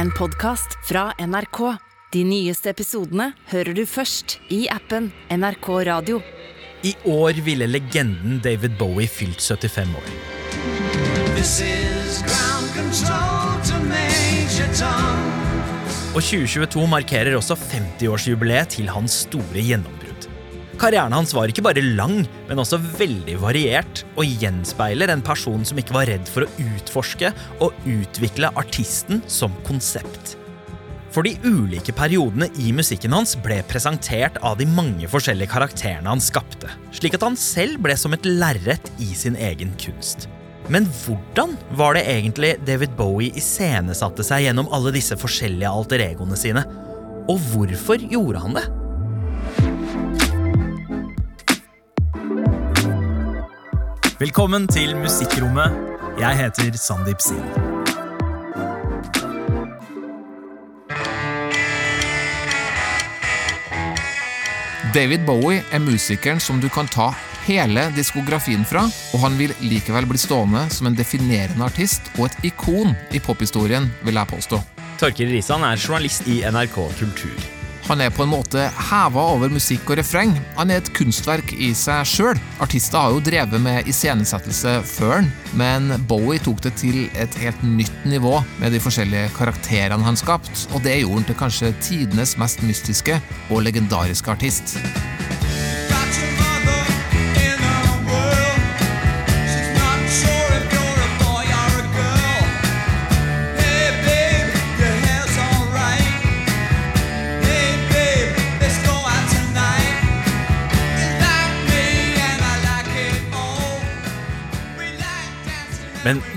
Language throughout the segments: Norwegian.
en podkast fra NRK. De nyeste episodene hører du først i appen NRK Radio. I år ville legenden David Bowie fylt 75 år. This is ground control to Major Tom. Og 2022 markerer også 50-årsjubileet til hans store gjennombrudd. Karrieren hans var ikke bare lang, men også veldig variert, og gjenspeiler en person som ikke var redd for å utforske og utvikle artisten som konsept. For de ulike periodene i musikken hans ble presentert av de mange forskjellige karakterene han skapte, slik at han selv ble som et lerret i sin egen kunst. Men hvordan var det egentlig David Bowie iscenesatte seg gjennom alle disse forskjellige alter egoene sine? Og hvorfor gjorde han det? Velkommen til Musikkrommet. Jeg heter Sandeep Singh. David Bowie er musikeren som du kan ta hele diskografien fra, og han vil likevel bli stående som en definerende artist og et ikon i pophistorien, vil jeg påstå. Torkil Risan er journalist i NRK Kultur. Han er på en måte heva over musikk og refreng. Han er et kunstverk i seg sjøl. Artister har jo drevet med iscenesettelse før han, men Bowie tok det til et helt nytt nivå med de forskjellige karakterene han skapte, og det gjorde han til kanskje tidenes mest mystiske og legendariske artist.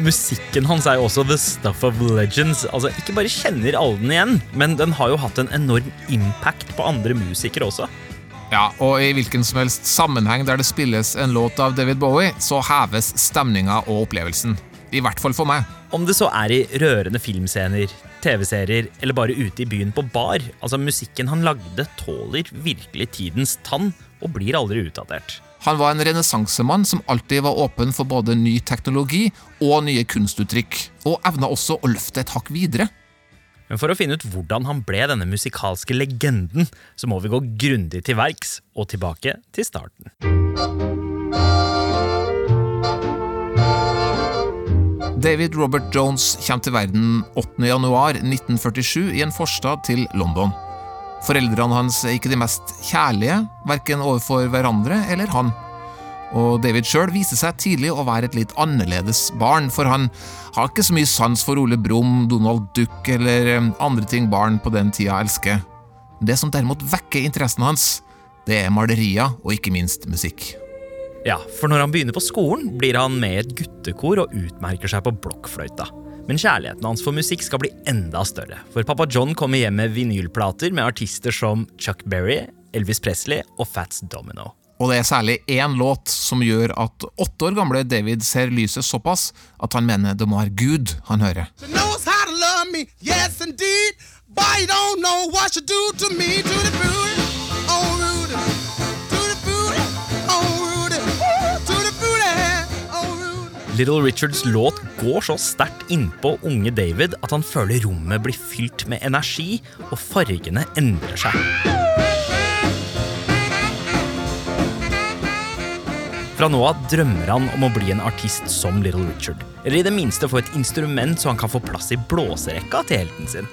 Musikken hans er jo også the stuff of legends. Altså, Ikke bare kjenner alle den igjen, men den har jo hatt en enorm impact på andre musikere også. Ja, og i hvilken som helst sammenheng der det spilles en låt av David Bowie, så heves stemninga og opplevelsen. I hvert fall for meg. Om det så er i rørende filmscener, TV-serier eller bare ute i byen på bar. Altså, Musikken han lagde, tåler virkelig tidens tann og blir aldri utdatert. Han var en renessansemann som alltid var åpen for både ny teknologi og nye kunstuttrykk, og evna også å løfte et hakk videre. Men for å finne ut hvordan han ble denne musikalske legenden, så må vi gå grundig til verks og tilbake til starten. David Robert Jones kommer til verden 8. januar 1947 i en forstad til London. Foreldrene hans er ikke de mest kjærlige, verken overfor hverandre eller han. Og David sjøl viser seg tidlig å være et litt annerledes barn, for han har ikke så mye sans for Ole Brumm, Donald Duck eller eh, andre ting barn på den tida elsker. Det som derimot vekker interessen hans, det er malerier og ikke minst musikk. Ja, For når han begynner på skolen, blir han med i et guttekor og utmerker seg på blokkfløyta. Men kjærligheten hans for musikk skal bli enda større. For pappa John kommer hjem med vinylplater med artister som Chuck Berry, Elvis Presley og Fats Domino. Og det er særlig én låt som gjør at åtte år gamle David ser lyset såpass at han mener det må være Gud han hører. She Little Richards låt går så sterkt innpå unge David at han føler rommet blir fylt med energi, og fargene endrer seg. Fra nå av drømmer han om å bli en artist som Little Richard. Eller i det minste få et instrument så han kan få plass i blåserekka til helten sin.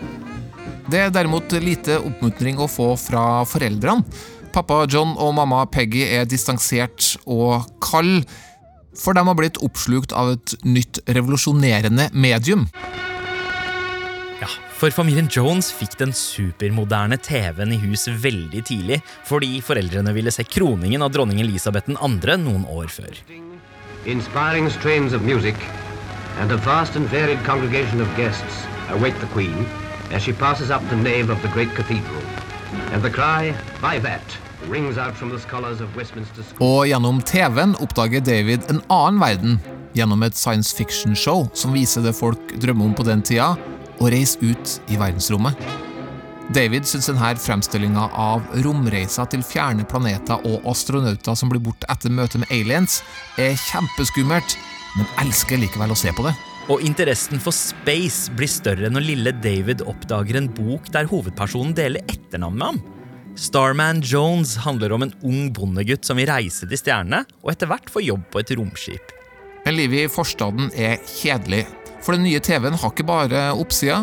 Det er derimot lite oppmuntring å få fra foreldrene. Pappa John og mamma Peggy er distansert og kald, for de har blitt oppslukt av et nytt revolusjonerende medium. Ja, For familien Jones fikk den supermoderne TV-en i hus veldig tidlig, fordi foreldrene ville se kroningen av dronning Elisabeth 2. noen år før. Inspiring strains of music and a vast and varied congregation of guests await the Queen as she passes up the nave of the great cathedral. And the cry, by that, rings out from the scholars of Westminster School. Og gjennom TV-en oppdager David en annen verden, gjennom et science fiction-show som viser det folk drømmer om på den tida, å reise ut i verdensrommet. David syns denne fremstillinga av romreiser til fjerne planeter og astronauter som blir borte etter møtet med aliens, er kjempeskummelt, men elsker likevel å se på det. Og interessen for space blir større når lille David oppdager en bok der hovedpersonen deler etternavn med ham. Starman Jones handler om en ung bondegutt som vil reise til stjernene, og etter hvert få jobb på et romskip. Men livet i forstaden er kjedelig, for den nye TV-en har ikke bare oppsida.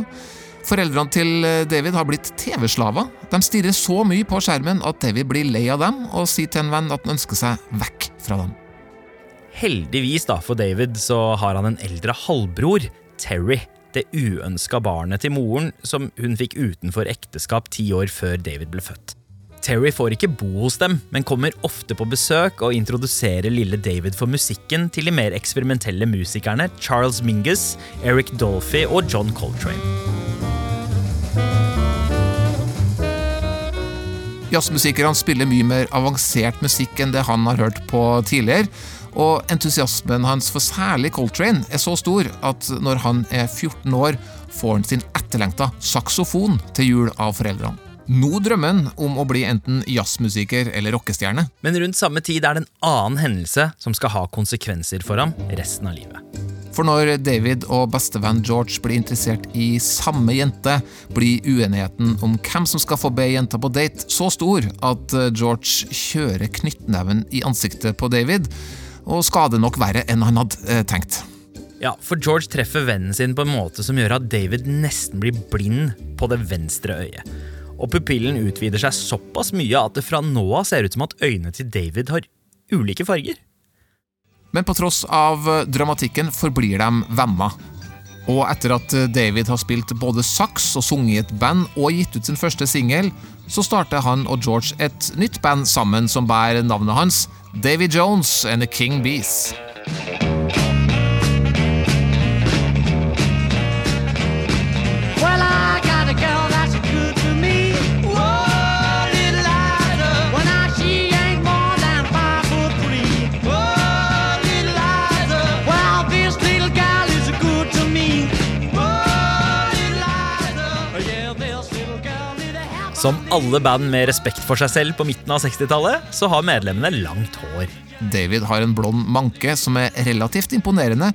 Foreldrene til David har blitt TV-slaver. De stirrer så mye på skjermen at David blir lei av dem og sier til en venn at han ønsker seg vekk fra dem. Heldigvis da for David så har han en eldre halvbror, Terry. Det uønska barnet til moren som hun fikk utenfor ekteskap ti år før David ble født. Terry får ikke bo hos dem, men kommer ofte på besøk og introduserer lille David for musikken til de mer eksperimentelle musikerne Charles Mingus, Eric Dolphy og John Coltrane. Jazzmusikerne spiller mye mer avansert musikk enn det han har hørt på tidligere, og entusiasmen hans for særlig Coltrane er så stor at når han er 14 år, får han sin etterlengta saksofon til jul av foreldrene. Nå drømmer han om å bli enten jazzmusiker eller rockestjerne. Men rundt samme tid er det en annen hendelse som skal ha konsekvenser for ham resten av livet. For når David og bestevenn George blir interessert i samme jente, blir uenigheten om hvem som skal få be jenta på date, så stor at George kjører knyttneven i ansiktet på David, og skader nok verre enn han hadde eh, tenkt. Ja, for George treffer vennen sin på en måte som gjør at David nesten blir blind på det venstre øyet. Og pupillen utvider seg såpass mye at det fra nå av ser ut som at øynene til David har ulike farger. Men på tross av dramatikken forblir de venner. Og etter at David har spilt både saks og sunget i et band og gitt ut sin første singel, så starter han og George et nytt band sammen som bærer navnet hans, Davy Jones and the King Bees. Som alle band med respekt for seg selv på midten av 60-tallet, så har medlemmene langt hår. David har en blond manke som er relativt imponerende,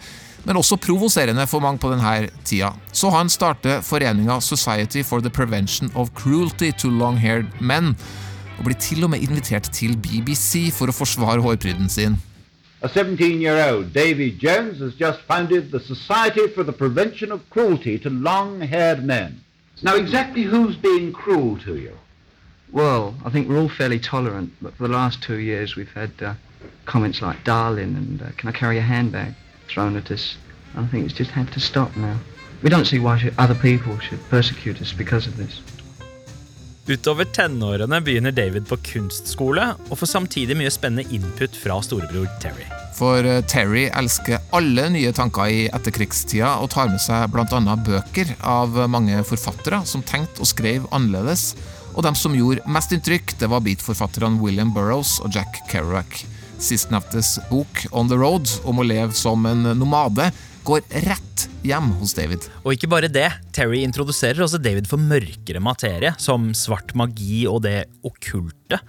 men også provoserende for mange på denne tida. Så han starter foreninga Society for the Prevention of Cruelty to Long-Haired Men, og blir til og med invitert til BBC for å forsvare hårpryden sin. A 17 year old Davy Jones has just founded the Society for the Prevention of Cruelty to Long Haired Men. Now, exactly who's being cruel to you? Well, I think we're all fairly tolerant, but for the last two years we've had uh, comments like darling and uh, can I carry a handbag thrown at us. I think it's just had to stop now. We don't see why should, other people should persecute us because of this. Utover tenårene begynner David på kunstskole, og får samtidig mye spennende input fra storebror Terry. For eh, Terry elsker alle nye tanker i etterkrigstida og tar med seg bl.a. bøker av mange forfattere som tenkte og skrev annerledes. Og dem som gjorde mest inntrykk, det var beatforfatterne William Burroughs og Jack Kerouac. Sistnevntes bok, On the Road, om å leve som en nomade, går rett hjem hos David. Og ikke bare det, Terry introduserer også David for mørkere materie, som svart magi og det okkulte.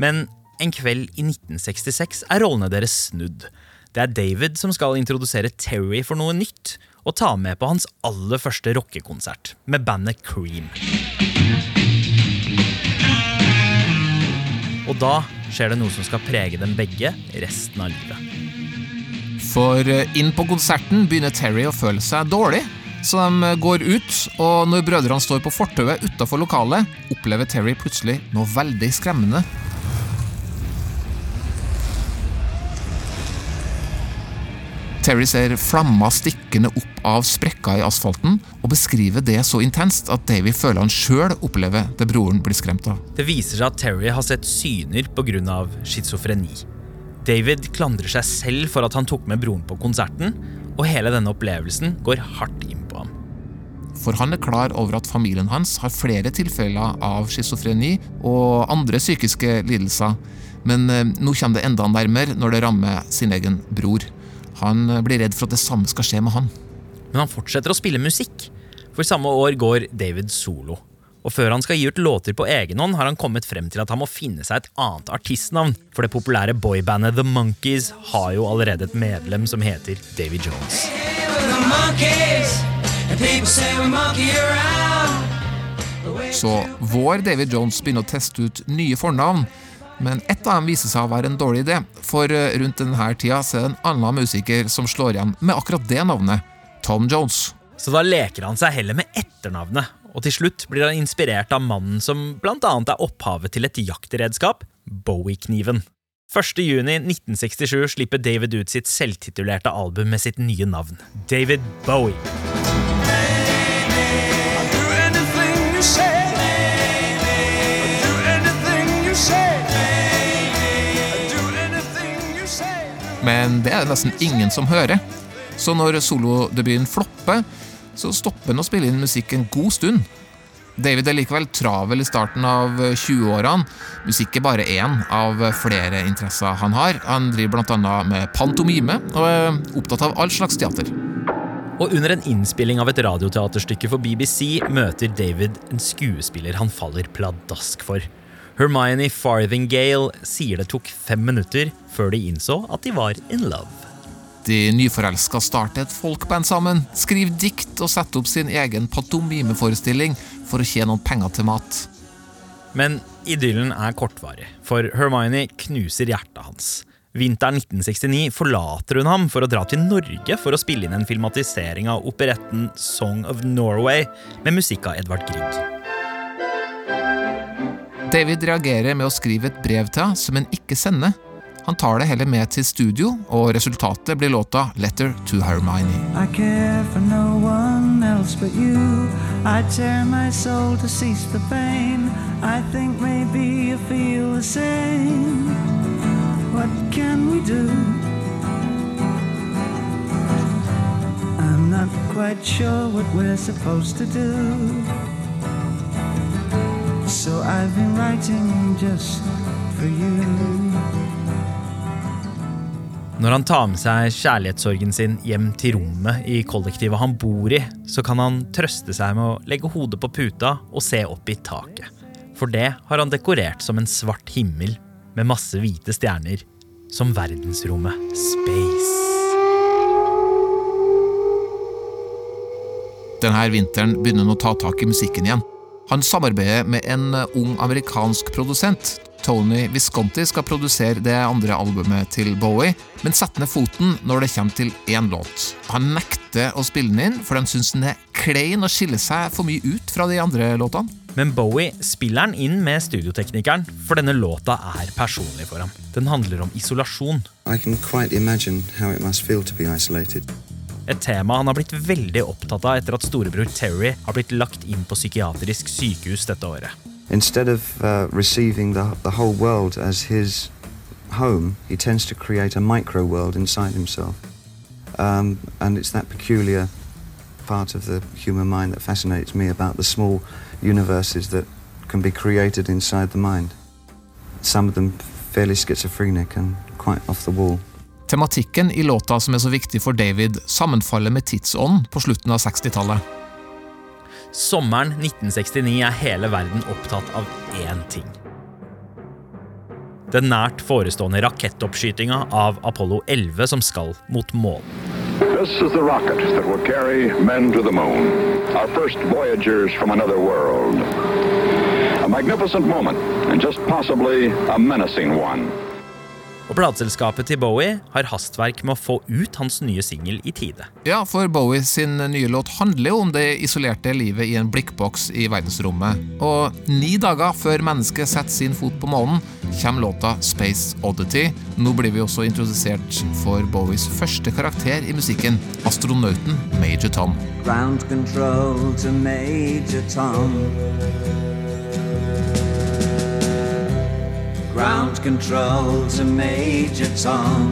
Men en kveld i 1966 er rollene deres snudd. Det er David som skal introdusere Terry for noe nytt, og ta med på hans aller første rockekonsert, med bandet Cream. Og da skjer det noe som skal prege dem begge resten av livet. For eh, inn på konserten begynner Terry å føle seg dårlig, så de går ut, og når brødrene står på fortauet utafor lokalet, opplever Terry plutselig noe veldig skremmende. Terry ser flammer stikkende opp av sprekker i asfalten, og beskriver det så intenst at Davy føler han sjøl opplever det broren blir skremt av. Det viser seg at Terry har sett syner pga. schizofreni. David klandrer seg selv for at han tok med broren på konserten, og hele denne opplevelsen går hardt inn på ham. For han er klar over at familien hans har flere tilfeller av schizofreni og andre psykiske lidelser, men eh, nå kommer det enda nærmere når det rammer sin egen bror. Han eh, blir redd for at det samme skal skje med han. Men han fortsetter å spille musikk, for samme år går David solo. Og før han skal gi ut låter på egen hånd, har han kommet frem til at han må finne seg et annet artistnavn, for det populære boybandet The Monkees har jo allerede et medlem som heter Davy Jones. Så vår David Jones begynner å teste ut nye fornavn, men ett av dem viser seg å være en dårlig idé, for eh, rundt denne tida så er det en annen musiker som slår igjen med akkurat det navnet, Tom Jones. Så da leker han seg heller med etternavnet, og til slutt blir han inspirert av mannen som annet er opphavet til et jaktredskap, Bowie-kniven. 1.6.1967 slipper David ut sitt selvtitulerte album med sitt nye navn, David Bowie. Men det er det nesten ingen som hører. Så når solodebuten flopper, så stopper han å spille inn musikk en god stund. David er likevel travel i starten av 20-årene. Musikk er bare én av flere interesser han har. Han driver bl.a. med pantomime, og er opptatt av all slags teater. Og under en innspilling av et radioteaterstykke for BBC møter David en skuespiller han faller pladask for. Hermione Farthingale sier det tok fem minutter før de innså at de var in love. De nyforelska starter et folkband sammen, skriver dikt og setter opp sin egen pantomimeforestilling for å tjene noen penger til mat. Men idyllen er kortvarig, for Hermione knuser hjertet hans. Vinteren 1969 forlater hun ham for å dra til Norge for å spille inn en filmatisering av operetten Song of Norway med musikk av Edvard Grieg. David reagerer med å skrive et brev til henne som han ikke sender. Han tar det heller med til studio, og resultatet blir låta Letter to Hermione. I care for no one else but you. I tear my soul to cease the pain. I think maybe you feel the same. What can we do? I'm not quite sure what we're supposed to do. So I've been writing just for you. Når han tar med seg kjærlighetssorgen sin hjem til rommet i kollektivet han bor i, så kan han trøste seg med å legge hodet på puta og se opp i taket. For det har han dekorert som en svart himmel med masse hvite stjerner, som verdensrommet Space. Denne vinteren begynner han å ta tak i musikken igjen. Han samarbeider med en eh, ung amerikansk produsent. Tony Visconti skal produsere det andre albumet til Bowie, men setter ned foten når det kommer til én låt. Han nekter å spille den inn, for de syns den er klein og skiller seg for mye ut fra de andre låtene. Men Bowie spiller den inn med studioteknikeren, for denne låta er personlig for ham. Den handler om isolasjon. I can quite imagine how it must feel to be. Et tema han har blitt veldig opptatt av etter at storebror Terry har blitt lagt inn på psykiatrisk sykehus dette året. Instead of uh, receiving the, the whole world as his home, he tends to create a micro world inside himself. Um, and it's that peculiar part of the human mind that fascinates me about the small universes that can be created inside the mind. Some of them fairly schizophrenic and quite off the wall. Tematikken i låta som er så viktig for David, sammenfaller med tidsånd på slutten av 60-tallet. Sommeren 1969 er hele verden opptatt av én ting. Den nært forestående rakettoppskytinga av Apollo 11 som skal mot månen. This is the rocket that will carry men to the moon, our first voyagers from another world. A moment, and just possibly a menacing. Og plateselskapet til Bowie har hastverk med å få ut hans nye singel i tide. Ja, for Bowie sin nye låt handler jo om det isolerte livet i en blikkboks i verdensrommet. Og ni dager før mennesket setter sin fot på månen, kommer låta Space Oddity. Nå blir vi også introdusert for Bowies første karakter i musikken, astronauten Major Tom. Ground control to Major Tom. Ground control to Major Tom.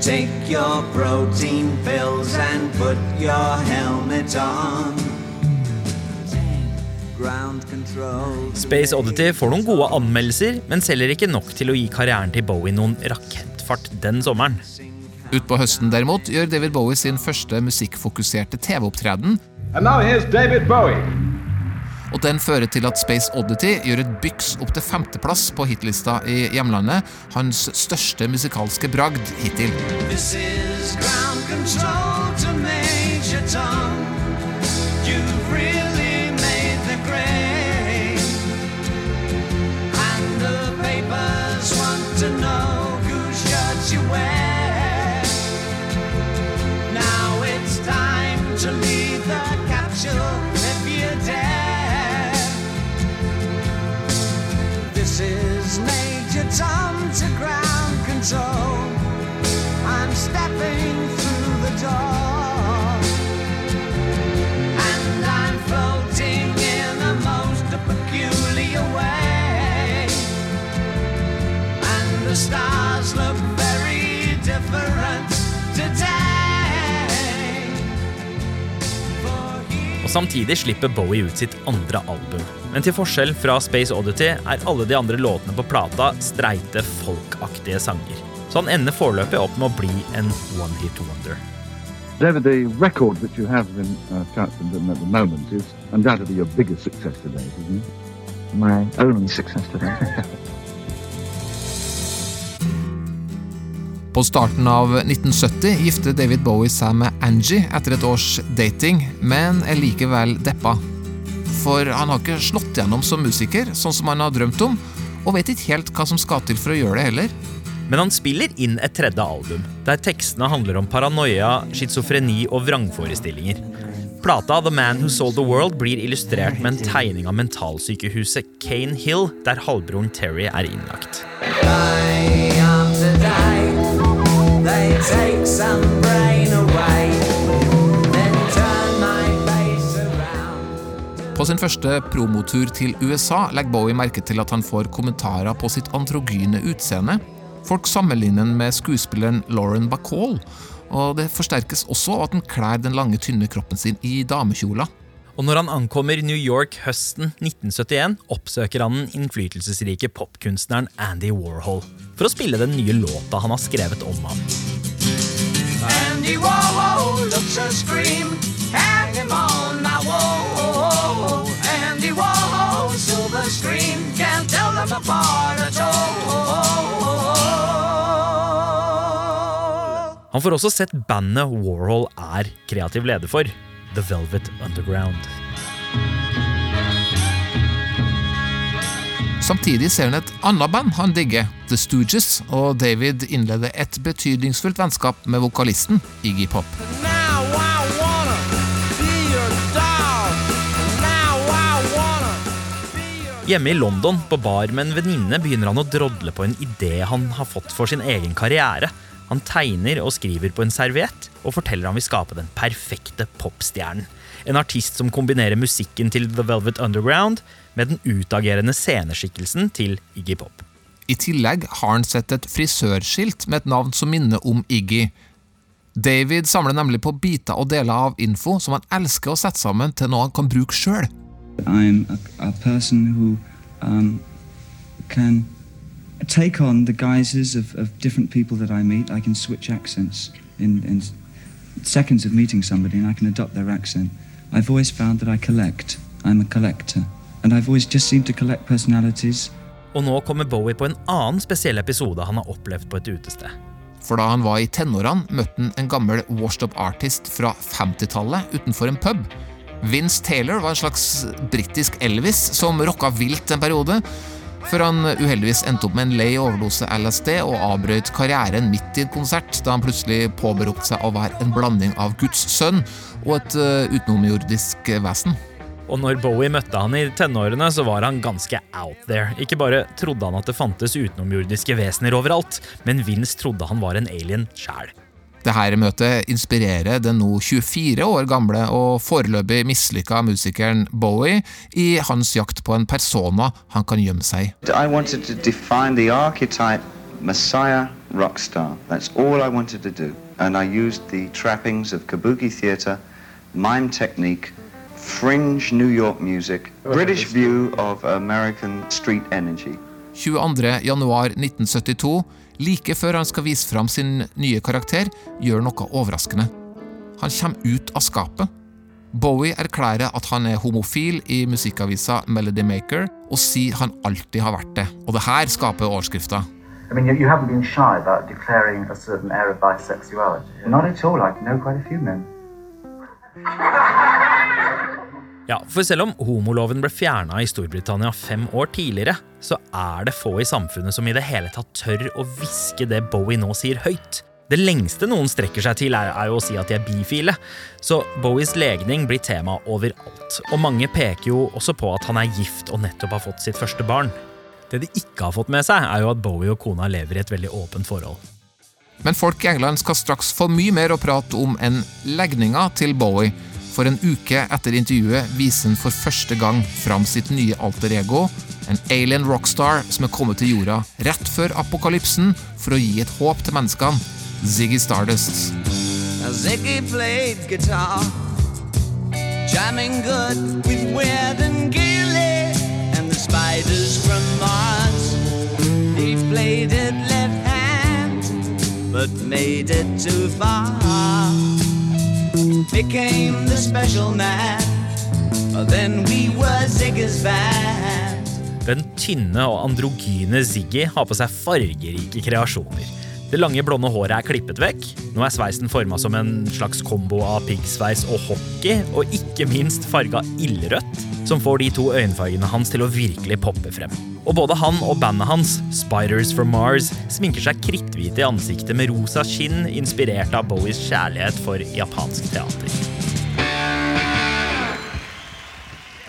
Take your protein pills and put your helmet on. Ground control. Space Oddity får noen gode anmeldelser, men selger ikke nok til å gi karrieren til Bowie noen rakettfart den sommeren. Utpå høsten derimot gjør David Bowie sin første musikkfokuserte TV-opptreden, And now here's David Bowie. Og den fører til at Space Oddity gjør et byks opp til femteplass på hitlista i hjemlandet, hans største musikalske bragd hittil. This is ground control to Major Tom. You've really made the grade. And the papers want to know the stars look very different today. Og Samtidig slipper Bowie ut sitt andre album. Men til forskjell fra Space Oddity er alle de andre låtene på plata streite, folkaktige sanger. Så han ender foreløpig opp med å bli en one hit wonder. David, the record that you have in uh, Charleston at the moment is undoubtedly your biggest success today, isn't it? My only success today. På starten av 1970 gifter David Bowie seg med Angie etter et års dating, men er likevel deppa. For han har ikke slått gjennom som musiker, sånn som han har drømt om, og vet ikke helt hva som skal til for å gjøre det heller. Men han spiller inn et tredje album, der tekstene handler om paranoia, schizofreni og vrangforestillinger. Plata The Man Who Sold the World blir illustrert med en tegning av mentalsykehuset Kane Hill, der halvbroren Terry er innlagt. Day På sin første promotur til USA legger Bowie merke til at han får kommentarer på sitt androgyne utseende. Folk sammenligner han med skuespilleren Lauren Bacall, og det forsterkes også av at han kler den lange, tynne kroppen sin i damekjoler. Og når han ankommer New York høsten 1971, oppsøker han den innflytelsesrike popkunstneren Andy Warhol for å spille den nye låta han har skrevet om ham. Andy Warhol looks a scream, hang him on my wall. Andy Warhol, silver screen, can't tell them apart at all. Han får også sett bandet Warhol er kreativ leder for, The Velvet Underground. Samtidig ser han et annet band han digger, The Stooges, og David innleder et betydningsfullt vennskap med vokalisten Iggy Pop. Hjemme i London, på bar med en venninne, begynner han å drodle på en idé han har fått for sin egen karriere. Han tegner og skriver på en serviett og forteller han vil skape den perfekte popstjernen. En artist som kombinerer musikken til The Velvet Underground med den utagerende sceneskikkelsen til Iggy Pop. I tillegg har han sett et frisørskilt med et navn som minner om Iggy. David samler nemlig på biter og deler av info som han elsker å sette sammen til noe han kan bruke sjøl. I'm a, a person who um, can take on the guises of, of different people that I meet. I can switch accents in, in seconds of meeting somebody and I can adopt their accent. I've always found that I collect. I'm a collector. And I've always just seemed to collect personalities. Og nå kommer Bowie på en annen spesiell episode han har opplevd på et utested. For da han var i tenårene, møtte han en gammel washed up artist fra 50-tallet utenfor en pub. Vince Taylor var en slags britisk Elvis som rocka vilt en periode, før han uheldigvis endte opp med en lei overdose LSD og avbrøt karrieren midt i en konsert, da han plutselig påberopte seg å være en blanding av Guds sønn og et uh, utenomjordisk vesen. Og når Bowie møtte han i tenårene, så var han ganske out there. Ikke bare trodde han at det fantes utenomjordiske vesener overalt, men Vince trodde han var en alien sjæl. Dette møtet inspirerer den nå 24 år gamle og foreløpig mislykka musikeren Bowie i hans jakt på en persona han kan gjemme seg i. I wanted to define the archetype Messiah rock. That's all I wanted to do. And I used the trappings of kabuki theater, mime technique, fringe New York music, British view of American street energy. 22. januar 1972, like før han skal vise fram sin nye karakter, gjør noe overraskende. Han kommer ut av skapet. Bowie erklærer at han er homofil i musikkavisa Melody Maker, og sier han alltid har vært det. Og det her skaper overskrifta. I mean, you, you haven't been shy about declaring a certain air of bisexuality. Not at all. I know quite a few men. Ja, For selv om homoloven ble fjerna i Storbritannia fem år tidligere, så er det få i samfunnet som i det hele tatt tør å hviske det Bowie nå sier høyt. Det lengste noen strekker seg til, er, er jo å si at de er bifile. Så Bowies legning blir tema overalt. Og mange peker jo også på at han er gift og nettopp har fått sitt første barn. Det de ikke har fått med seg, er jo at Bowie og kona lever i et veldig åpent forhold. Men folk i England skal straks få mye mer å prate om enn legninga til Bowie. For en uke etter intervjuet viser han for første gang fram sitt nye alter ego, en alien rockstar som er kommet til jorda rett før apokalypsen for å gi et håp til menneskene. Ziggy Stardust. Ziggy played guitar, jamming good with Weird and Gilly and the spiders from Mars. He played it left hand, but made it too far. Became the special man. Then we were Ziggy's band. Den tynne og androgyne Ziggy har på seg fargerike kreasjoner. Det lange, blonde håret er klippet vekk. Nå er sveisen forma som en slags kombo av piggsveis og hockey, og ikke minst farga ildrødt, som får de to øyenfargene hans til å virkelig poppe frem. Og både han og bandet hans, Spiders from Mars, sminker seg kritthvite i ansiktet med rosa skinn, inspirert av Bowies kjærlighet for japansk teater.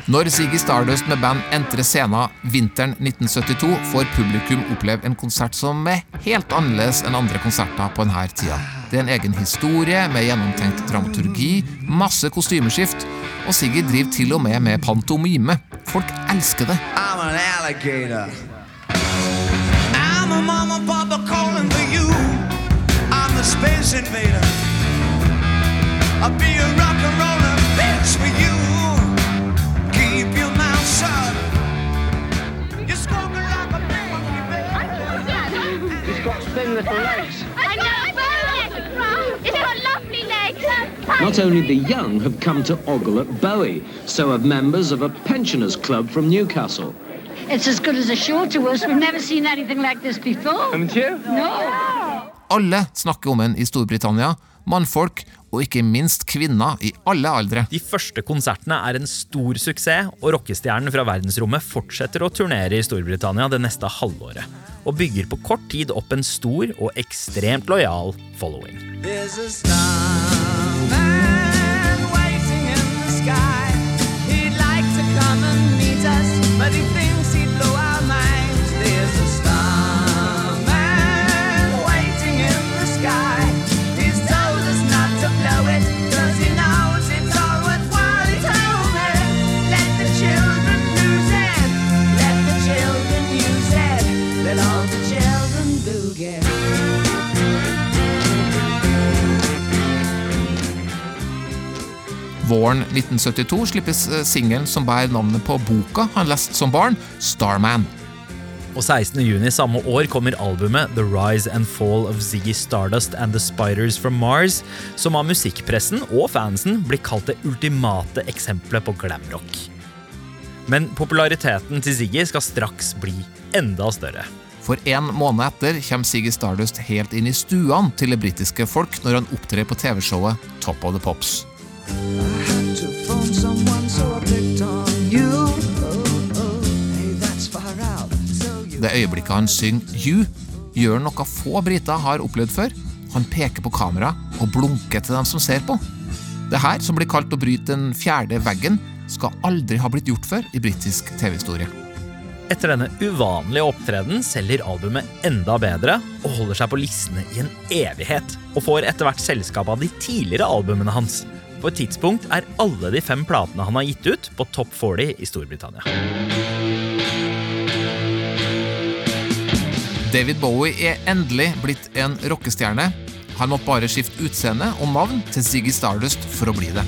Når Ziggy Stardust med band entrer scenen vinteren 1972, får publikum oppleve en konsert som er helt annerledes enn andre konserter på denne tida. Det er en egen historie med gjennomtenkt dramaturgi, masse kostymeskift, og Ziggy driver til og med med pantomime. Folk elsker det. I'm an alligator. I'm a mama papa calling for you. I'm the space invader. I'll be a rock and roller Little legs. It's got lovely legs. Not only the young have come to ogle at Bowie, so have members of a pensioners club from Newcastle. It's as good as a show to us. We've never seen anything like this before. Haven't you? No. Alle snakker om en i Storbritannia. Mannfolk, og ikke minst kvinner i alle aldre. De første konsertene er en stor suksess, og rockestjernen fra verdensrommet fortsetter å turnere i Storbritannia det neste halvåret, og bygger på kort tid opp en stor og ekstremt lojal following. There's a starman waiting in the sky. Våren 1972 slippes eh, singelen som bærer navnet på boka han leste som barn, Starman. Og 16. juni samme år kommer albumet The Rise and Fall of Ziggy Stardust and The Spiders from Mars, som av musikkpressen og fansen blir kalt det ultimate eksempelet på glamrock. Men populariteten til Ziggy skal straks bli enda større. For en måned etter kommer Ziggy Stardust helt inn i stuene til det britiske folk når han opptrer på TV-showet Top of the Pops. To phone someone, so I picked on you. Hey, that's far out. So you Det øyeblikket han synger You, gjør noe få briter har opplevd før. Han peker på kamera og blunker til dem som ser på. Det her, som blir kalt å bryte den fjerde veggen, skal aldri ha blitt gjort før i britisk TV-historie. Etter denne uvanlige opptreden selger albumet enda bedre og holder seg på listene i en evighet, og får etter hvert selskap av de tidligere albumene hans. På et tidspunkt er alle de fem platene han har gitt ut, på topp 40 i Storbritannia. David Bowie er endelig blitt en rockestjerne. Han måtte bare skifte utseende og navn til Ziggy Stardust for å bli det.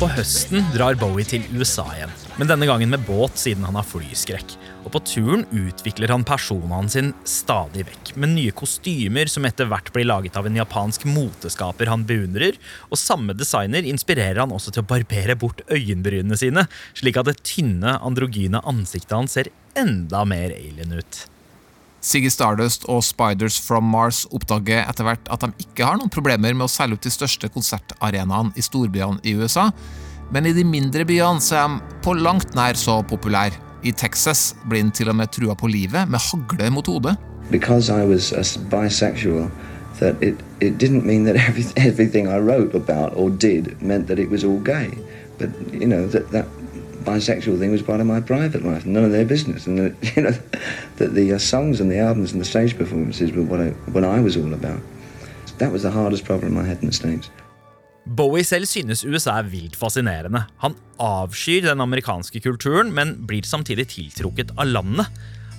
På høsten drar Bowie til USA igjen, men denne gangen med båt siden han har flyskrekk. Og på turen utvikler han personene sin stadig vekk, med nye kostymer som etter hvert blir laget av en japansk moteskaper han beundrer, og samme designer inspirerer han også til å barbere bort øyenbrynene sine, slik at det tynne, androgyne ansiktet hans ser enda mer alien ut. Siggy Stardust og Spiders from Mars oppdager etter hvert at de ikke har noen problemer med å selge ut de største konsertarenaene i storbyene i USA, men i de mindre byene så er de på langt nær så populære. I Texas blir han til og med trua på livet med hagle mot hodet. because I was bisexual, that it, it didn't mean that every, everything I wrote about or did meant that it was all gay. But, you know, that, that bisexual thing was part of my private life, none of their business. And, that, you know, that the uh, songs and the albums and the stage performances were what I, what I was all about. That was the hardest problem I had in the States. Bowie selv synes USA er vilt fascinerende. Han avskyr den amerikanske kulturen, men blir samtidig tiltrukket av landet.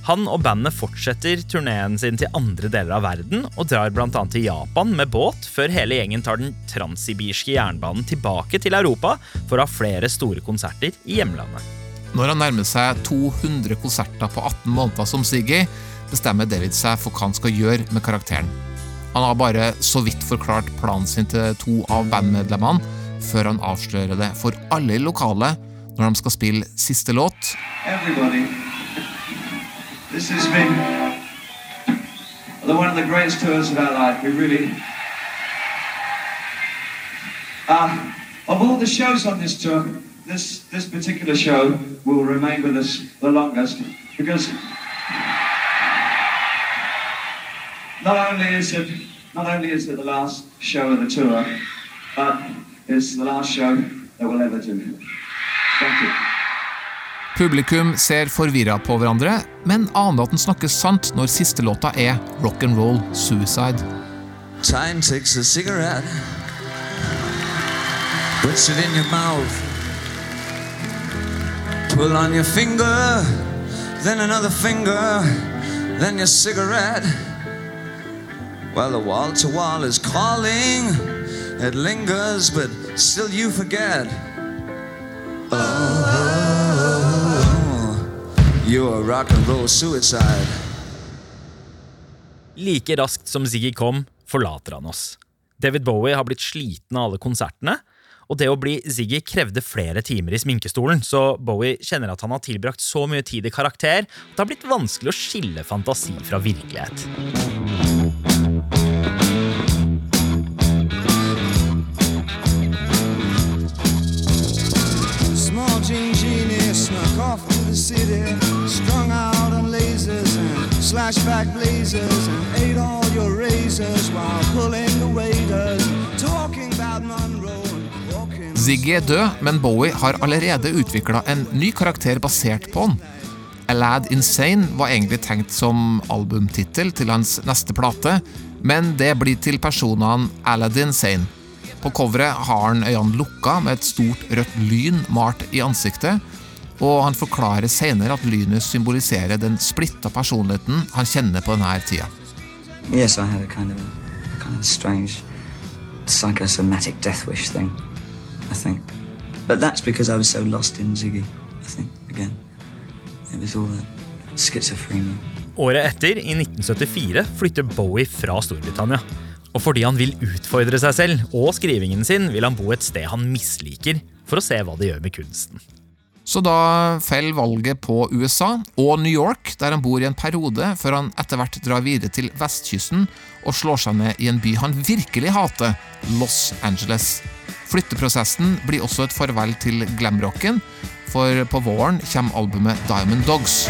Han og bandet fortsetter turneen sin til andre deler av verden, og drar bl.a. til Japan med båt, før hele gjengen tar den transsibirske jernbanen tilbake til Europa for å ha flere store konserter i hjemlandet. Når han nærmer seg 200 konserter på 18 måneder som Siggy, bestemmer David seg for hva han skal gjøre med karakteren. Han har bare så vidt forklart planen sin til to av bandmedlemmene, før han avslører det for alle i lokalet når de skal spille siste låt. Everybody, this is me. one of the greatest tours of our life. We really. Uh, of all the shows on this tour, this particular show will remain with us the longest because not only is it not only is it the last show of the tour, but it's the last show that we'll ever do. Thank you. Publikum ser forvirra på hverandre, men aner at den snakker sant når siste låta er rock and roll suicide. Time takes a cigarette, puts it in your mouth, pull on your finger, then another finger, then your cigarette. Well, the wall to wall is calling, it lingers, but still you forget. Oh, you're rock and roll suicide. Like raskt som Ziggy kom, forlater han oss. David Bowie har blitt sliten av alle konsertene, og det å bli Ziggy krevde flere timer i sminkestolen, så Bowie kjenner at han har tilbrakt så mye tid i karakter at det har blitt vanskelig å skille fantasi fra virkelighet. Ziggy er død, men Bowie har allerede utvikla en ny karakter basert på han. A Lad Insane var egentlig tenkt som albumtittel til hans neste plate, men det blir til personene Aladdin Sane. På coveret har han øynene lukka med et stort rødt lyn malt i ansiktet, og han forklarer senere at lynet symboliserer den splitta personligheten han kjenner på denne tida. Yes, I had a kind of a kind of strange psychosomatic death wish thing, I think. But that's because I was so lost in Ziggy, I think, again. Året etter, i 1974, flytter Bowie fra Storbritannia. Og fordi han vil utfordre seg selv og skrivingen sin, vil han bo et sted han misliker, for å se hva det gjør med kunsten. Så da faller valget på USA og New York, der han bor i en periode, før han etter hvert drar videre til vestkysten og slår seg ned i en by han virkelig hater, Los Angeles. Flytteprosessen blir også et farvel til glamrocken, for på våren kommer albumet Diamond Dogs.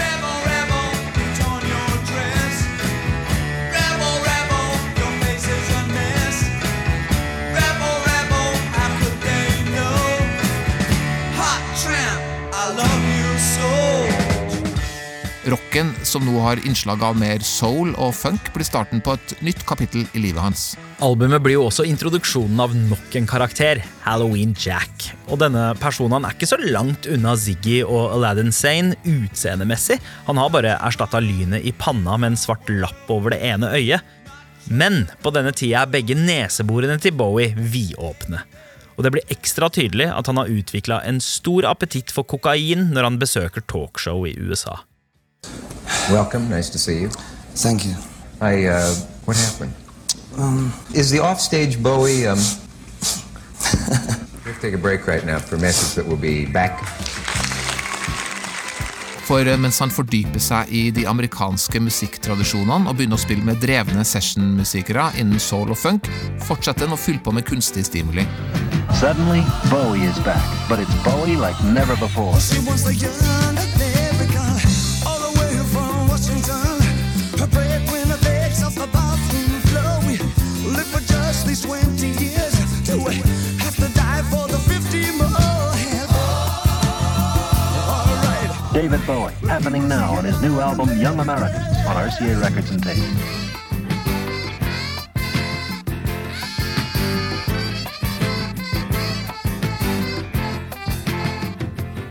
Rocken, som nå har innslag av mer soul og funk, blir starten på et nytt kapittel i livet hans. Albumet blir jo også introduksjonen av nok en karakter, Halloween Jack. Og denne personen er ikke så langt unna Ziggy og Aladdin Sane utseendemessig. Han har bare erstatta lynet i panna med en svart lapp over det ene øyet. Men på denne tida er begge neseborene til Bowie vidåpne. Og det blir ekstra tydelig at han har utvikla en stor appetitt for kokain når han besøker talkshow i USA. Welcome. Nice to see you. Thank you. I, uh, what happened? Um, Is the offstage Bowie, um... We'll take a break right now for a message that will be back. For eh, mens han fordyper seg i de amerikanske musikktradisjonene og begynner å spille med drevne sessionmusikere innen soul og funk, fortsetter han å fylle på med kunstig stimuli. Suddenly, Bowie is back, but it's Bowie like never before. Washington. Her breadwinner begs off the bathroom floor. We lived for just these 20 years. Do we have to die for the 50 more? David Bowie, happening now on his new album Young Americans on RCA Records and Tape.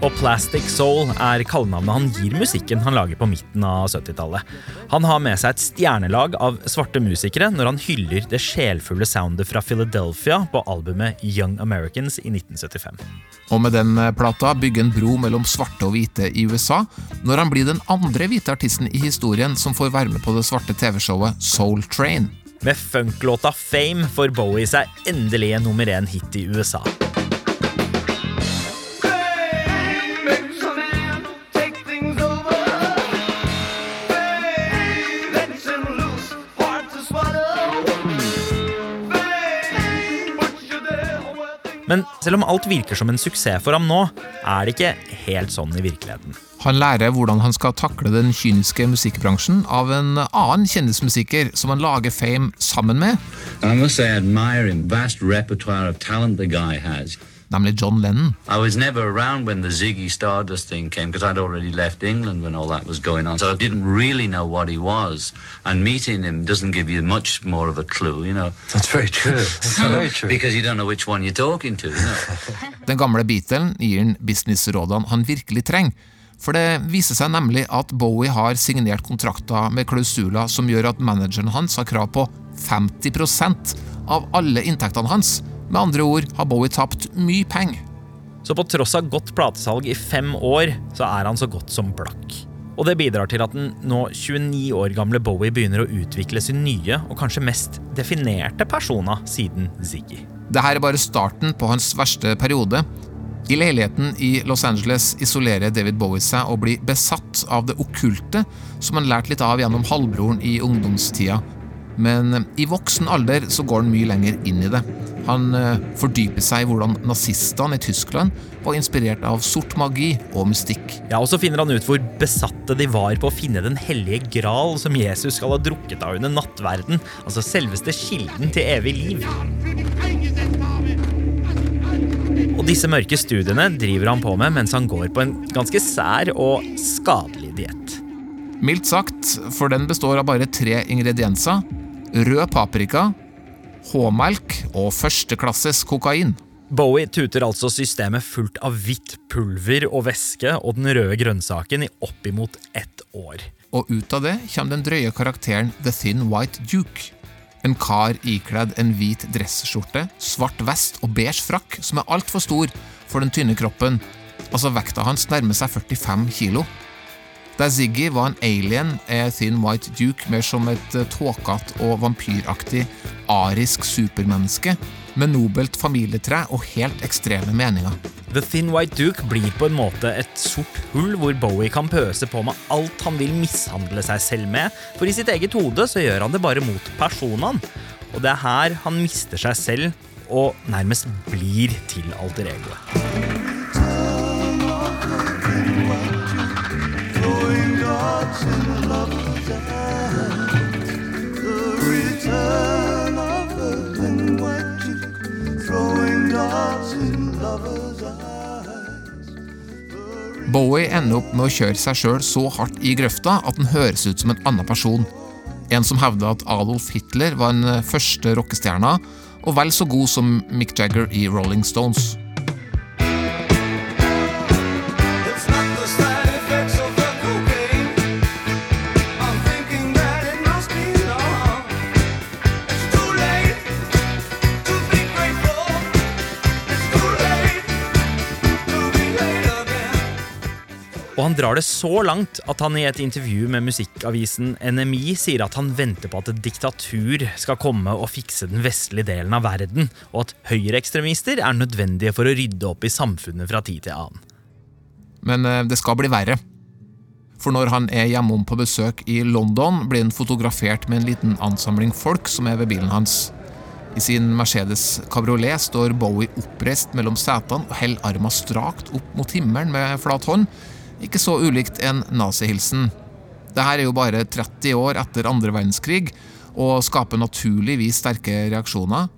Og Plastic Soul er kallenavnet han gir musikken han lager på midten av 70-tallet. Han har med seg et stjernelag av svarte musikere når han hyller det sjelfulle soundet fra Philadelphia på albumet Young Americans i 1975. Og med den eh, plata bygger en bro mellom svarte og hvite i USA, når han blir den andre hvite artisten i historien som får være med på det svarte TV-showet Soul Train. Med funklåta Fame får Bowie seg endelig en nummer én hit i USA. Selv om alt virker som en suksess for ham nå, er det ikke helt sånn i virkeligheten. Han lærer hvordan han skal takle den kyniske musikkbransjen av en annen kjendismusiker som han lager Fame sammen med, I must say, I admire him. Vast repertoire of talent the guy has. Nemlig John Lennon. I was never around when the Ziggy Stardust thing came because I'd already left England when all that was going on. So I didn't really know what he was. And meeting him doesn't give you much more of a clue, you know. That's very true. That's very true. Because you don't know which one you're talking to, you know. Den gamle Beatlen gir han businessrådene han virkelig trenger. For det viser seg nemlig at Bowie har signert kontrakter med klausuler som gjør at manageren hans har krav på 50% av alle inntektene hans. Med andre ord har Bowie tapt mye penger. Så på tross av godt platesalg i fem år, så er han så godt som blakk. Og det bidrar til at den nå 29 år gamle Bowie begynner å utvikle sin nye og kanskje mest definerte persona siden Ziggy. Dette er bare starten på hans verste periode. I leiligheten i Los Angeles isolerer David Bowie seg og blir besatt av det okkulte, som han lærte litt av gjennom halvbroren i ungdomstida. Men i voksen alder så går han mye lenger inn i det. Han eh, fordyper seg i hvordan nazistene i Tyskland var inspirert av sort magi og mystikk. Ja, Og så finner han ut hvor besatte de var på å finne den hellige gral som Jesus skal ha drukket av under nattverden, altså selveste kilden til evig liv. Og disse mørke studiene driver han på med mens han går på en ganske sær og skadelig diett. Mildt sagt, for den består av bare tre ingredienser. Rød paprika, H-melk og førsteklasses kokain. Bowie tuter altså systemet fullt av hvitt pulver og væske og den røde grønnsaken i oppimot ett år. Og ut av det kommer den drøye karakteren The Thin White Duke. En kar ikledd en hvit dressskjorte, svart vest og beige frakk som er altfor stor for den tynne kroppen. Altså vekta hans nærmer seg 45 kilo. Der Ziggy var en alien, er Thin White Duke mer som et eh, tåkete og vampyraktig arisk supermenneske med nobelt familietre og helt ekstreme meninger. The Thin White Duke blir på en måte et sort hull hvor Bowie kan pøse på med alt han vil mishandle seg selv med, for i sitt eget hode så gjør han det bare mot personene. Og det er her han mister seg selv og nærmest blir til alter egoet. Bowie ender opp med å kjøre seg sjøl så hardt i grøfta at han høres ut som en annen person. En som hevder at Adolf Hitler var den første rockestjerna, og vel så god som Mick Jagger i Rolling Stones. Drar det så langt at han i et intervju med musikkavisen NMI sier at han venter på at et diktatur skal komme og fikse den vestlige delen av verden, og at høyreekstremister er nødvendige for å rydde opp i samfunnet fra tid til annen. Men eh, det skal bli verre. For når han er hjemom på besøk i London, blir han fotografert med en liten ansamling folk som er ved bilen hans. I sin Mercedes kabriolet står Bowie oppreist mellom setene og holder armen strakt opp mot himmelen med flat hånd. Ikke så ulikt en nazihilsen. Dette er jo bare 30 år etter andre verdenskrig, og skaper naturligvis sterke reaksjoner.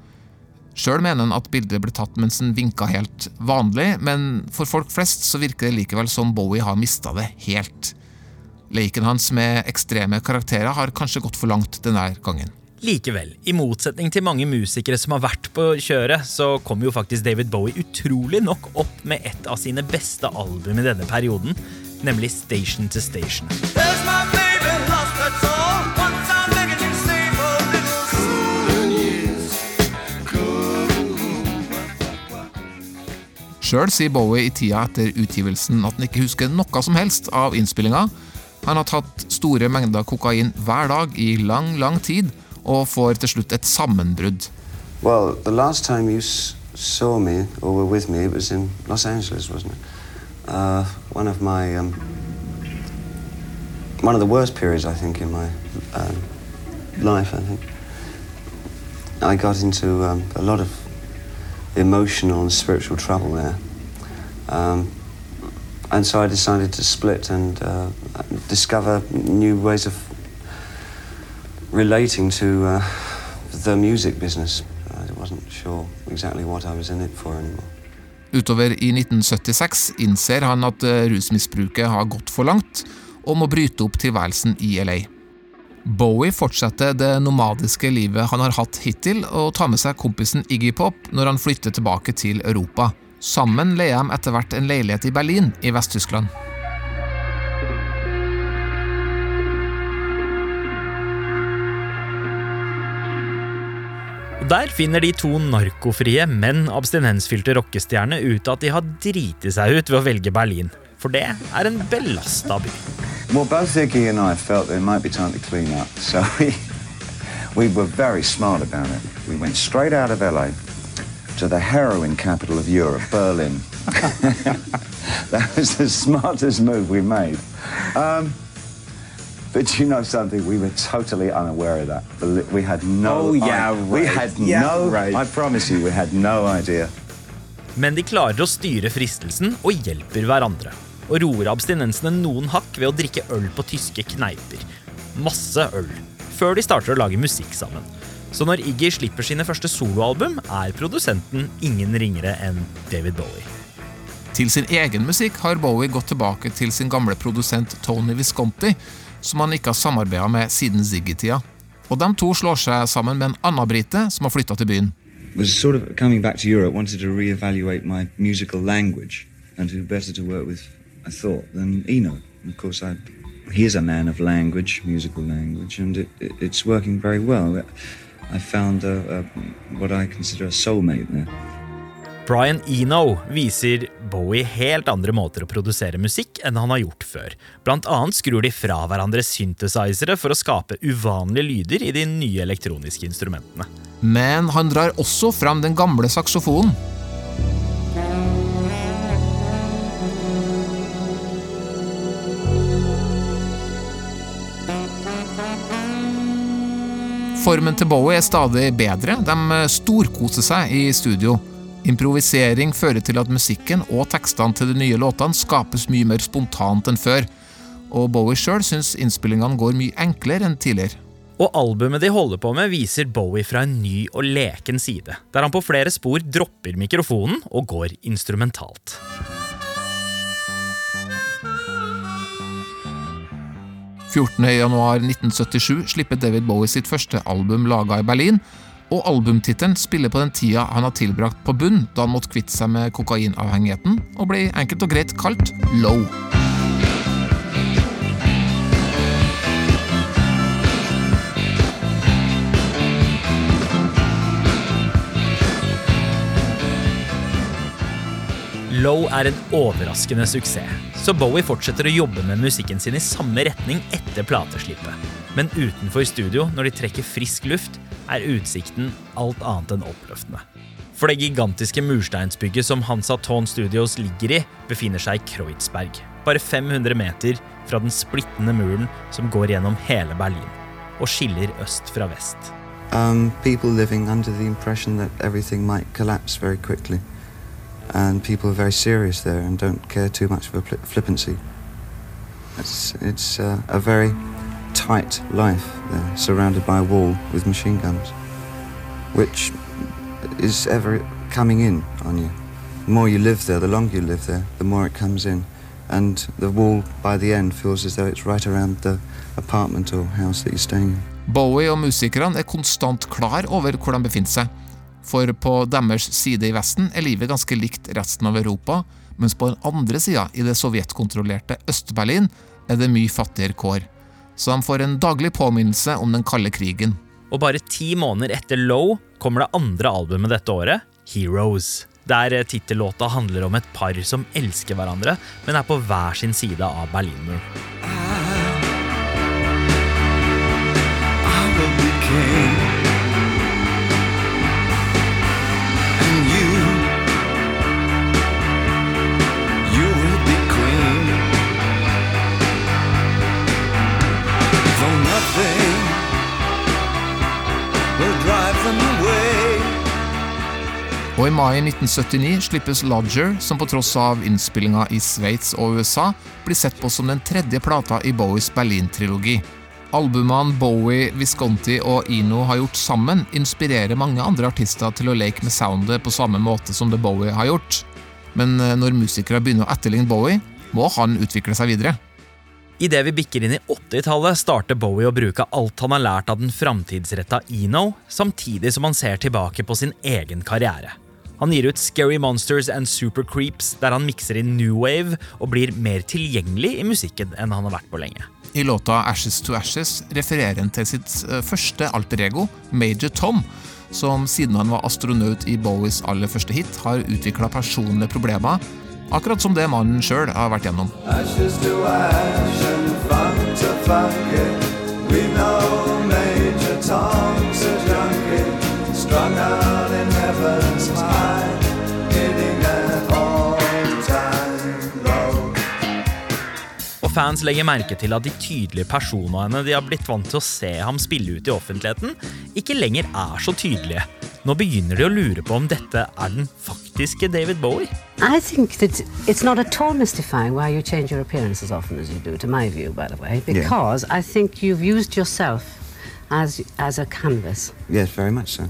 Sjøl mener han at bildet ble tatt mens han vinka helt vanlig, men for folk flest så virker det likevel som Bowie har mista det helt. Leken hans med ekstreme karakterer har kanskje gått for langt denne gangen. Likevel, i motsetning til mange musikere som har vært på kjøret, så kom jo faktisk David Bowie utrolig nok opp med et av sine beste album i denne perioden, nemlig Station to Station. There's my baby lost her soul. Sjøl sier Bowie i tida etter utgivelsen at han ikke husker noe som helst av innspillinga. Han har tatt store mengder kokain hver dag i lang, lang tid, og får til slutt et sammenbrudd. Well, the last time you saw me or were with me, it was in Los Angeles, wasn't it? Uh, one of my um, one of the worst periods, I think, in my um, life. I think I got into um, a lot of emotional and spiritual trouble there, um, and so I decided to split and uh, discover new ways of relating to uh, the music business. I wasn't sure exactly what I was in it for anymore. Utover i 1976 innser han at eh, rusmisbruket har gått for langt, og må bryte opp tilværelsen i LA. Bowie fortsetter det nomadiske livet han har hatt hittil, og tar med seg kompisen Iggy Pop når han flytter tilbake til Europa. Sammen leier de etter hvert en leilighet i Berlin i Vest-Tyskland. Der finner de to narkofrie, men abstinensfylte rockestjerne ut at de har driti seg ut ved å velge Berlin. For det er en belasta by. Well, both Iggy and I felt it might be time to clean up, so we we were very smart about it. We went straight out of LA to the heroin capital of Europe, Berlin. that was the smartest move we made. Um, but you know something? We were totally unaware of that. We had no. Oh, yeah, right. We had Yeah, no. right. I promise you, we had no idea. Men de klarer å styre fristelsen og hjelper hverandre. Og roer abstinensene noen hakk ved å drikke øl på tyske kneiper. Masse øl. Før de starter å lage musikk sammen. Så når Iggy slipper sine første soloalbum, er produsenten ingen ringere enn David Bowie. Til sin egen musikk har Bowie gått tilbake til sin gamle produsent Tony Visconti, som han ikke har samarbeida med siden Ziggy-tida. Og de to slår seg sammen med en annen brite som har flytta til byen. was sort of coming back to Europe, wanted to reevaluate my musical language, and who better to work with, I thought, than Eno. And of course, I, he is a man of language, musical language, and it, it, it's working very well. I found a, a, what I consider a soulmate there. Brian Eno viser Bowie helt andre måter å produsere musikk enn han har gjort før. Blant annet skrur de fra hverandre synthesizere for å skape uvanlige lyder i de nye elektroniske instrumentene. Men han drar også fram den gamle saksofonen. Formen til Bowie er stadig bedre. De storkoser seg i studio. Improvisering fører til at musikken og tekstene til de nye låtene skapes mye mer spontant enn før. Og Bowie sjøl syns innspillingene går mye enklere enn tidligere. Og albumet de holder på med, viser Bowie fra en ny og leken side, der han på flere spor dropper mikrofonen og går instrumentalt. januar 1977 slipper David Bowie sitt første album laga i Berlin, og albumtittelen spiller på den tida han har tilbrakt på bunn da han måtte kvitte seg med kokainavhengigheten, og blir enkelt og greit kalt Low. Low er en overraskende suksess, så Bowie fortsetter å jobbe med musikken sin i samme retning etter plateslippet. Men utenfor studio, når de trekker frisk luft, er utsikten alt annet enn oppløftende. For det gigantiske mursteinsbygget som Hansa Thon Studios ligger i, befinner seg i Kreuzberg, bare 500 meter fra den splittende muren som går gjennom hele Berlin, og skiller øst fra vest. Um, people under the impression that everything might collapse very quickly. And people are very serious there and don't care too much for fli- flippancy. It's, it's uh, a very tight life there, surrounded by a wall with machine guns, which is ever coming in on you. The more you live there, the longer you live there, the more it comes in. And the wall by the end feels as though it's right around the apartment or house that you're staying in. Bowie og musikerne er konstant klar over hvor de befinner seg. For på deres side i Vesten er livet ganske likt resten av Europa, mens på den andre sida, i det sovjetkontrollerte Øst-Berlin, er det mye fattigere kår. Så han får en daglig påminnelse om den kalde krigen. Og bare ti måneder etter Low kommer det andre albumet dette året, Heroes. Der eh, tittellåta handler om et par som elsker hverandre, men er på hver sin side av Berlinmuren. I will Og i mai 1979 slippes Lodger, som på tross av innspillinga i Sveits og USA, blir sett på som den tredje plata i Bowies Berlin-trilogi. Albumene Bowie, Visconti og Eno har gjort sammen, inspirerer mange andre artister til å leke med soundet på samme måte som det Bowie har gjort. Men eh, når musikere begynner å etterligne Bowie, må han utvikle seg videre. Idet vi bikker inn i 80-tallet, starter Bowie å bruke alt han har lært av den framtidsretta Eno, samtidig som han ser tilbake på sin egen karriere. Han gir ut Scary Monsters and Super Creeps, der han mikser inn new wave og blir mer tilgjengelig i musikken enn han har vært på lenge. I låta Ashes to Ashes refererer han til sitt eh, første alter ego, Major Tom, som siden han var astronaut i Bowies aller første hit, har utvikla personlige problemer, akkurat som det mannen sjøl har vært gjennom. Ashes to ash and fun to fuck it. We know Major Tom's a fans legger merke til at de tydelige personene de har blitt vant til å se ham spille ut i offentligheten, ikke lenger er så tydelige. Nå begynner de å lure på om dette er den faktiske David Bowie. I think that it's not at all mystifying why you change your appearance as often as you do, to my view, by the way, because I think you've used yourself as, as a canvas. Yes, very much so.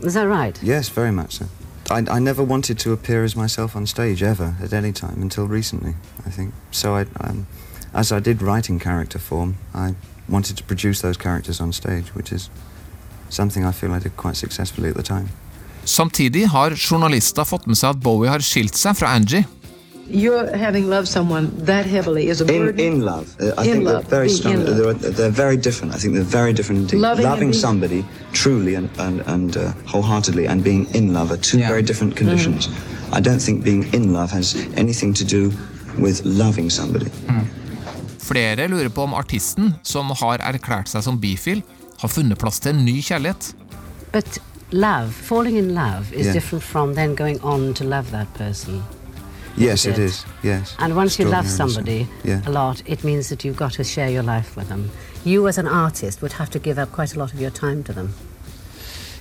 Is that right? Yes, very much so. I, I never wanted to appear as myself on stage ever at any time until recently, I think. So I, um, as I did write in character form, I wanted to produce those characters on stage, which is something I feel I did quite successfully at the time. Samtidig har journalister fått med seg at Bowie har skilt seg fra Angie. You're having loved someone that heavily is a In, burden. in in love, Uh, I In think love, they're very strong. They're, they're very different. I think they're very different indeed. Loving and Loving being- somebody truly and, and, and uh, wholeheartedly and being in love are two very different conditions. I don't think being in love has anything to do with loving somebody. Flere lurer på om artisten, som har erklært seg som bifil, har funnet plass til en ny kjærlighet. But love, falling in love, is Yeah. different from then going on to love that person. Yes, it is. Yes. And once you love somebody Yeah. a lot, it means that you've got to share your life with them. You, as an artist, would have to give up quite a lot of your time to them.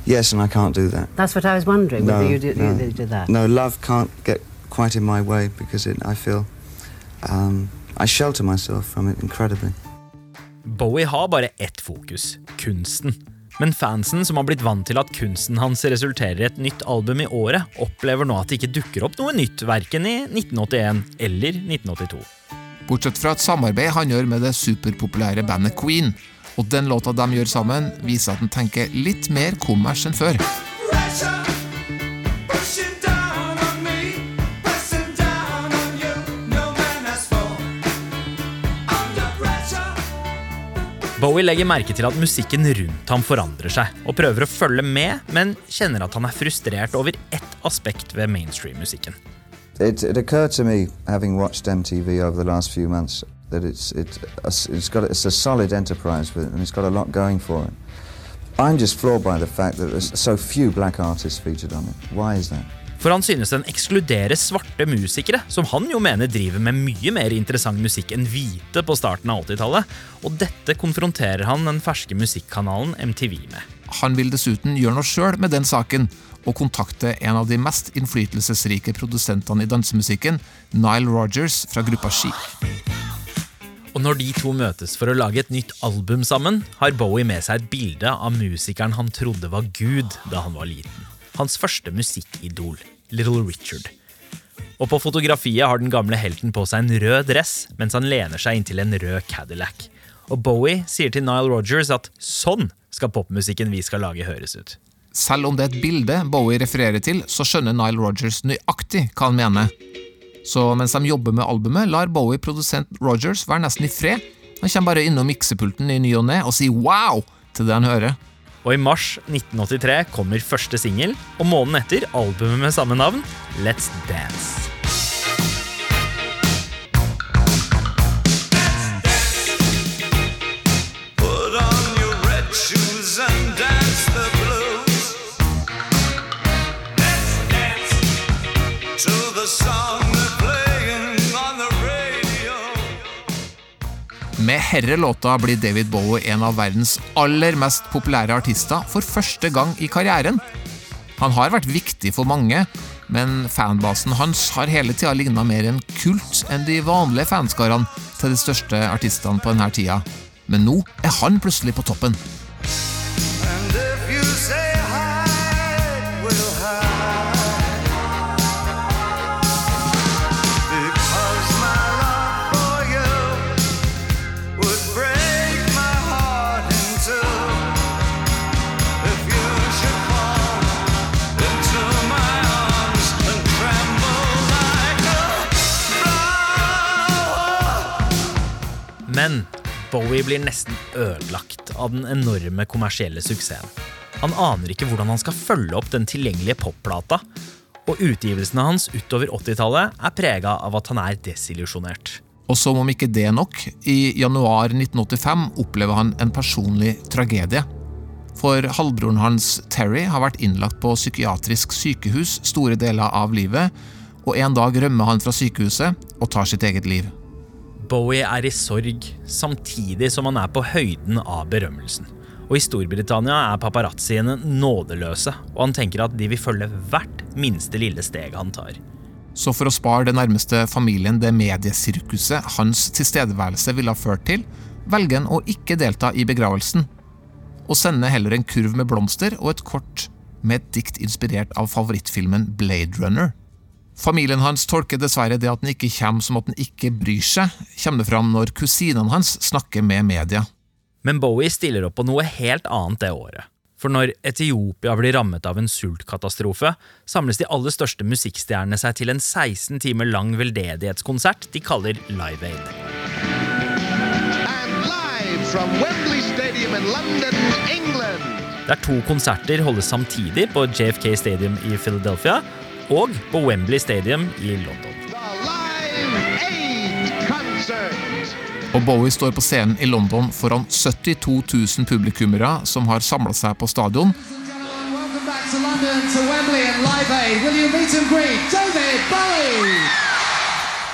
Yes, and I can't do that. That's what I was wondering, whether you do, no. you do that. No, love can't get quite in my way because it, I feel um, I shelter myself from it incredibly. Bowie har bare ett fokus kunsten. Men fansen, som har blitt vant til at kunsten hans resulterer i et nytt album i året, opplever nå at det ikke dukker opp noe nytt verken i 1981 eller 1982. Bortsett fra et samarbeid han gjør med det superpopulære bandet Queen. Og den låta de gjør sammen, viser at han tenker litt mer kommers enn før. Pushing Bowie legger merke til at musikken rundt ham forandrer seg, og prøver å følge med, men kjenner at han er frustrert over ett aspekt ved mainstream-musikken. It, it occurred to me, having watched MTV over the last few months, that it's, it, it's, got, it's a solid enterprise with it, and it's got a lot going for it. I'm just floored by the fact that there's so few black artists featured on it. Why is that? For han synes den ekskluderer svarte musikere, som han jo mener driver med mye mer interessant musikk enn hvite på starten av 80-tallet, og dette konfronterer han den ferske musikkanalen MTV med. Han vil dessuten gjøre noe sjøl med den saken, og kontakte en av de mest innflytelsesrike produsentene i dansemusikken, Nile Rogers fra gruppa Chic. Og når de to møtes for å lage et nytt album sammen, har Bowie med seg et bilde av musikeren han trodde var Gud da han var liten. Hans første musikkidol, Little Richard. Og på fotografiet har den gamle helten på seg en rød dress mens han lener seg inntil en rød Cadillac. Og Bowie sier til Nile Rogers at sånn skal popmusikken vi skal lage, høres ut. Selv om det er et bilde Bowie refererer til, så skjønner Nile Rogers nøyaktig hva han mener. Så mens de jobber med albumet, lar Bowie produsent Rogers være nesten i fred. Han kommer bare innom miksepulten i ny og ne og sier wow til det han hører. Og i mars 1983 kommer første singel, og måneden etter albumet med samme navn, Let's Dance. Herre låta blir David Bowie en av verdens aller mest populære artister for første gang i karrieren. Han har vært viktig for mange, men fanbasen hans har hele tida ligna mer en kult enn de vanlige fanskarene til de største artistene på denne tida. Men nå er han plutselig på toppen. Men Bowie blir nesten ødelagt av den enorme kommersielle suksessen. Han aner ikke hvordan han skal følge opp den tilgjengelige popplata, og utgivelsene hans utover 80-tallet er prega av at han er desillusjonert. Og som om ikke det er nok, i januar 1985 opplever han en personlig tragedie. For halvbroren hans Terry har vært innlagt på psykiatrisk sykehus store deler av livet, og en dag rømmer han fra sykehuset og tar sitt eget liv. Bowie er i sorg, samtidig som han er på høyden av berømmelsen. Og i Storbritannia er paparazziene nådeløse, og han tenker at de vil følge hvert minste lille steg han tar. Så for å spare den nærmeste familien det mediesirkuset hans tilstedeværelse ville ha ført til, velger han å ikke delta i begravelsen, og sender heller en kurv med blomster og et kort med et dikt inspirert av favorittfilmen Blade Runner. Familien hans tolker dessverre det at han ikke kommer som at han ikke bryr seg, kommer det fram når kusinene hans snakker med media. Men Bowie stiller opp på noe helt annet det året. For når Etiopia blir rammet av en sultkatastrofe, samles de aller største musikkstjernene seg til en 16 timer lang veldedighetskonsert de kaller Live Aid. Live from Wembley Stadium in London, England. Der to konserter holdes samtidig på JFK Stadium i Philadelphia og på Wembley Stadium i London. Og Bowie står på scenen i London foran 72 000 publikummere som har samla seg på stadion.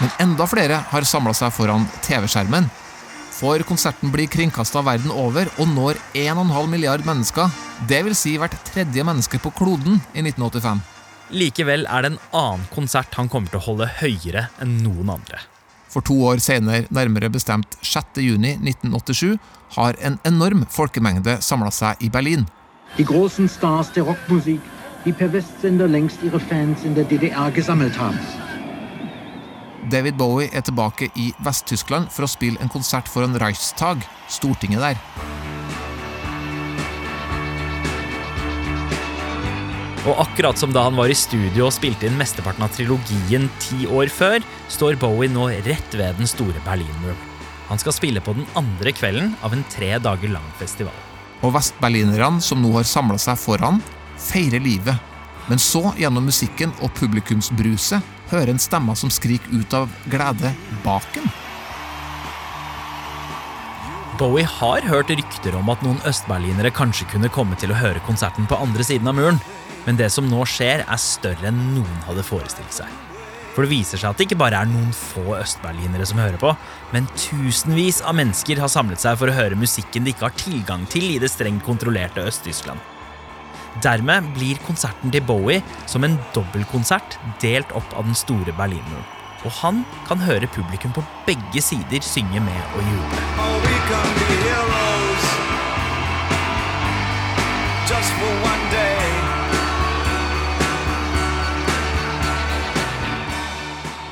Men enda flere har samla seg foran TV-skjermen. For konserten blir kringkasta verden over og når 1,5 milliard mennesker. Vil si hvert tredje menneske på kloden i 1985. Likevel er det en annen konsert han kommer til å holde høyere enn noen andre. For to år senere, nærmere bestemt 6. juni 1987, har en enorm folkemengde samla seg i Berlin. Die großen Stars der Rockmusik, die per Westsender längst ihre Fans in der DDR gesammelt haben. David Bowie er tilbake i Vest-Tyskland for å spille en konsert foran Reichstag, Stortinget der. Og akkurat som da han var i studio og spilte inn mesteparten av trilogien ti år før, står Bowie nå rett ved den store Berlinmuren. Han skal spille på den andre kvelden av en tre dager lang festival. Og vestberlinerne som nå har samla seg foran, feirer livet. Men så, gjennom musikken og publikumsbruset, hører en stemme som skriker ut av glede baken. Bowie har hørt rykter om at noen østberlinere kanskje kunne komme til å høre konserten på andre siden av muren, men det som nå skjer, er større enn noen hadde forestilt seg. For det viser seg at det ikke bare er noen få østberlinere som hører på, men tusenvis av mennesker har samlet seg for å høre musikken de ikke har tilgang til i det strengt kontrollerte Øst-Tyskland. Dermed blir konserten til Bowie som en dobbeltkonsert delt opp av den store Berlinmuren. Og han kan høre publikum på begge sider synge med og juble. Oh, we can be heroes just for one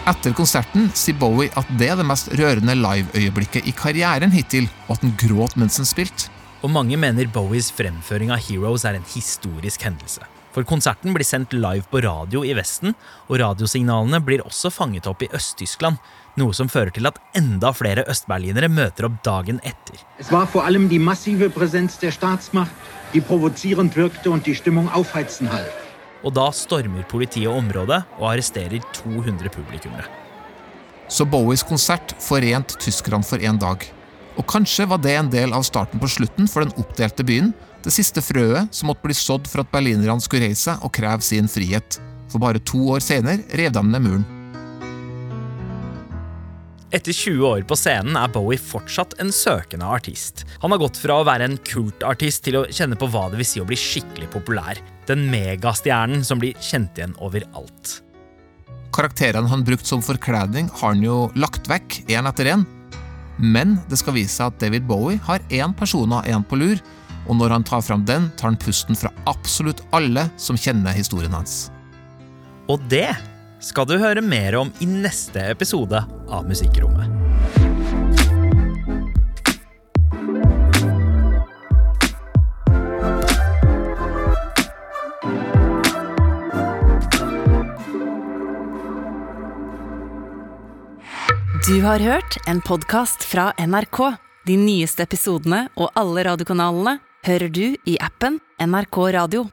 Etter konserten sier Bowie at det er det mest rørende liveøyeblikket i karrieren hittil, og at han gråt mens han spilte. Og mange mener Bowies fremføring av Heroes er en historisk hendelse. For konserten blir sendt live på radio i Vesten, og radiosignalene blir også fanget opp i Øst-Tyskland, noe som fører til at enda flere østberlinere møter opp dagen etter. Det var vor allem die massive Präsenz der Staatsmacht, die provozierend wirkte und die Stimmung aufheizen half. Og da stormer politiet området og arresterer 200 publikummere. Så Bowies konsert forent tyskerne for én dag. Og kanskje var det en del av starten på slutten for den oppdelte byen, det siste frøet som måtte bli sådd for at berlinerne skulle reise og kreve sin frihet. For bare to år senere rev de ned muren. Etter 20 år på scenen er Bowie fortsatt en søkende artist. Han har gått fra å være en kultartist til å kjenne på hva det vil si å bli skikkelig populær. Den megastjernen som blir kjent igjen overalt. Karakterene han brukte som forkledning, har han jo lagt vekk én etter én. Men det skal vise seg at David Bowie har én person og én på lur, og når han tar fram den, tar han pusten fra absolutt alle som kjenner historien hans. Og det skal du høre mer om i neste episode av Musikkrommet. Du har hørt en podkast fra NRK. De nyeste episodene og alle radiokanalene hører du i appen NRK Radio.